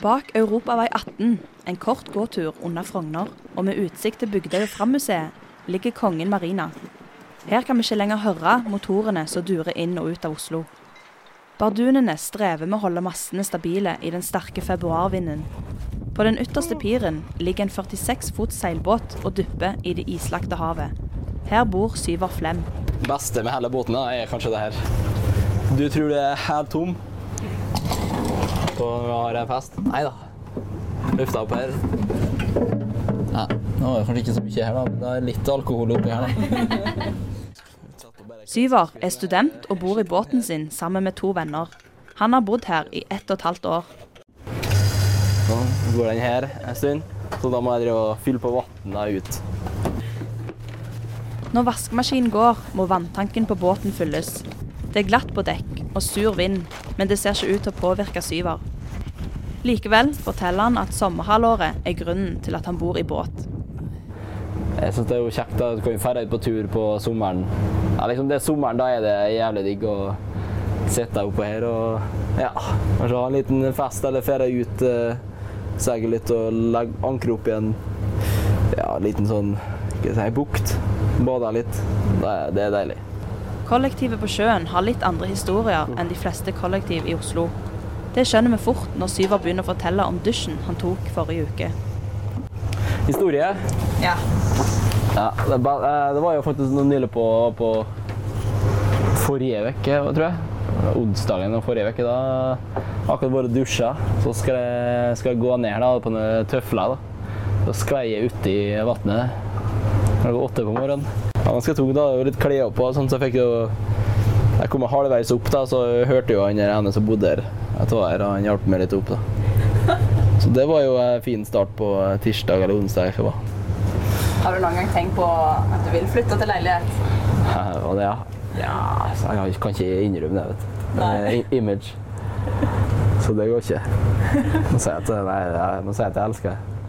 Bak Europavei 18, en kort gåtur under Frogner, og med utsikt til Bygdøy Fram-museet, ligger Kongen marina. Her kan vi ikke lenger høre motorene som durer inn og ut av Oslo. Bardunene strever med å holde massene stabile i den sterke februarvinden. På den ytterste piren ligger en 46 fots seilbåt og dupper i det islagte havet. Her bor Syver Flem. Det beste med hele båten er kanskje det her. Du tror det er helt tom og vi har en fest? Nei da. Lufta opp her. Nei, nå er det kanskje ikke så mye her, da. Det er litt alkohol oppi her, da. Syver er student og bor i båten sin sammen med to venner. Han har bodd her i ett og et halvt år. Så går den her en stund, så da må jeg drive og fylle på vannet ut. Når vaskemaskinen går, må vanntanken på båten fylles. Det er glatt på dekk og sur vind, men det ser ikke ut til å påvirke Syver. Likevel forteller han at sommerhalvåret er grunnen til at han bor i båt. Jeg syns det er jo kjekt å du kan dra ut på tur på sommeren. Ja, liksom det er sommeren, da er det jævlig digg å sitte oppå her og ja, kanskje ha en liten fest eller ferie ut. Eh, Seile litt og legge ankre opp i en ja, liten sånn ikke si, bukt. Bade litt. Det, det er deilig. Kollektivet på sjøen har litt andre historier enn de fleste kollektiv i Oslo. Det skjønner vi fort når Syver begynner å fortelle om dusjen han tok forrige uke. Historie? Ja. ja det, eh, det, var jo faktisk noe nylig på, på forrige uke, tror jeg. Onsdagen forrige uke. Da akkurat vært dusja. Så skal jeg, skal jeg, gå ned da, på noen tøfler. Da. Så sklei jeg uti vannet klokka åtte på morgenen. Var ganske tungt. da, det var Litt klær på, sånn, så jeg fikk jo Jeg kom halvveis opp, da, så hørte jo han ene som bodde her jeg var her, og han hjalp meg litt opp. da. Så det var jo en fin start på tirsdag eller onsdag. jeg var. Har du noen gang tenkt på at du vil flytte til leilighet? Ja, det, ja. ja jeg kan ikke innrømme det. vet du. Det er image. Så det går ikke. Må si at, nei, jeg må si at jeg elsker det.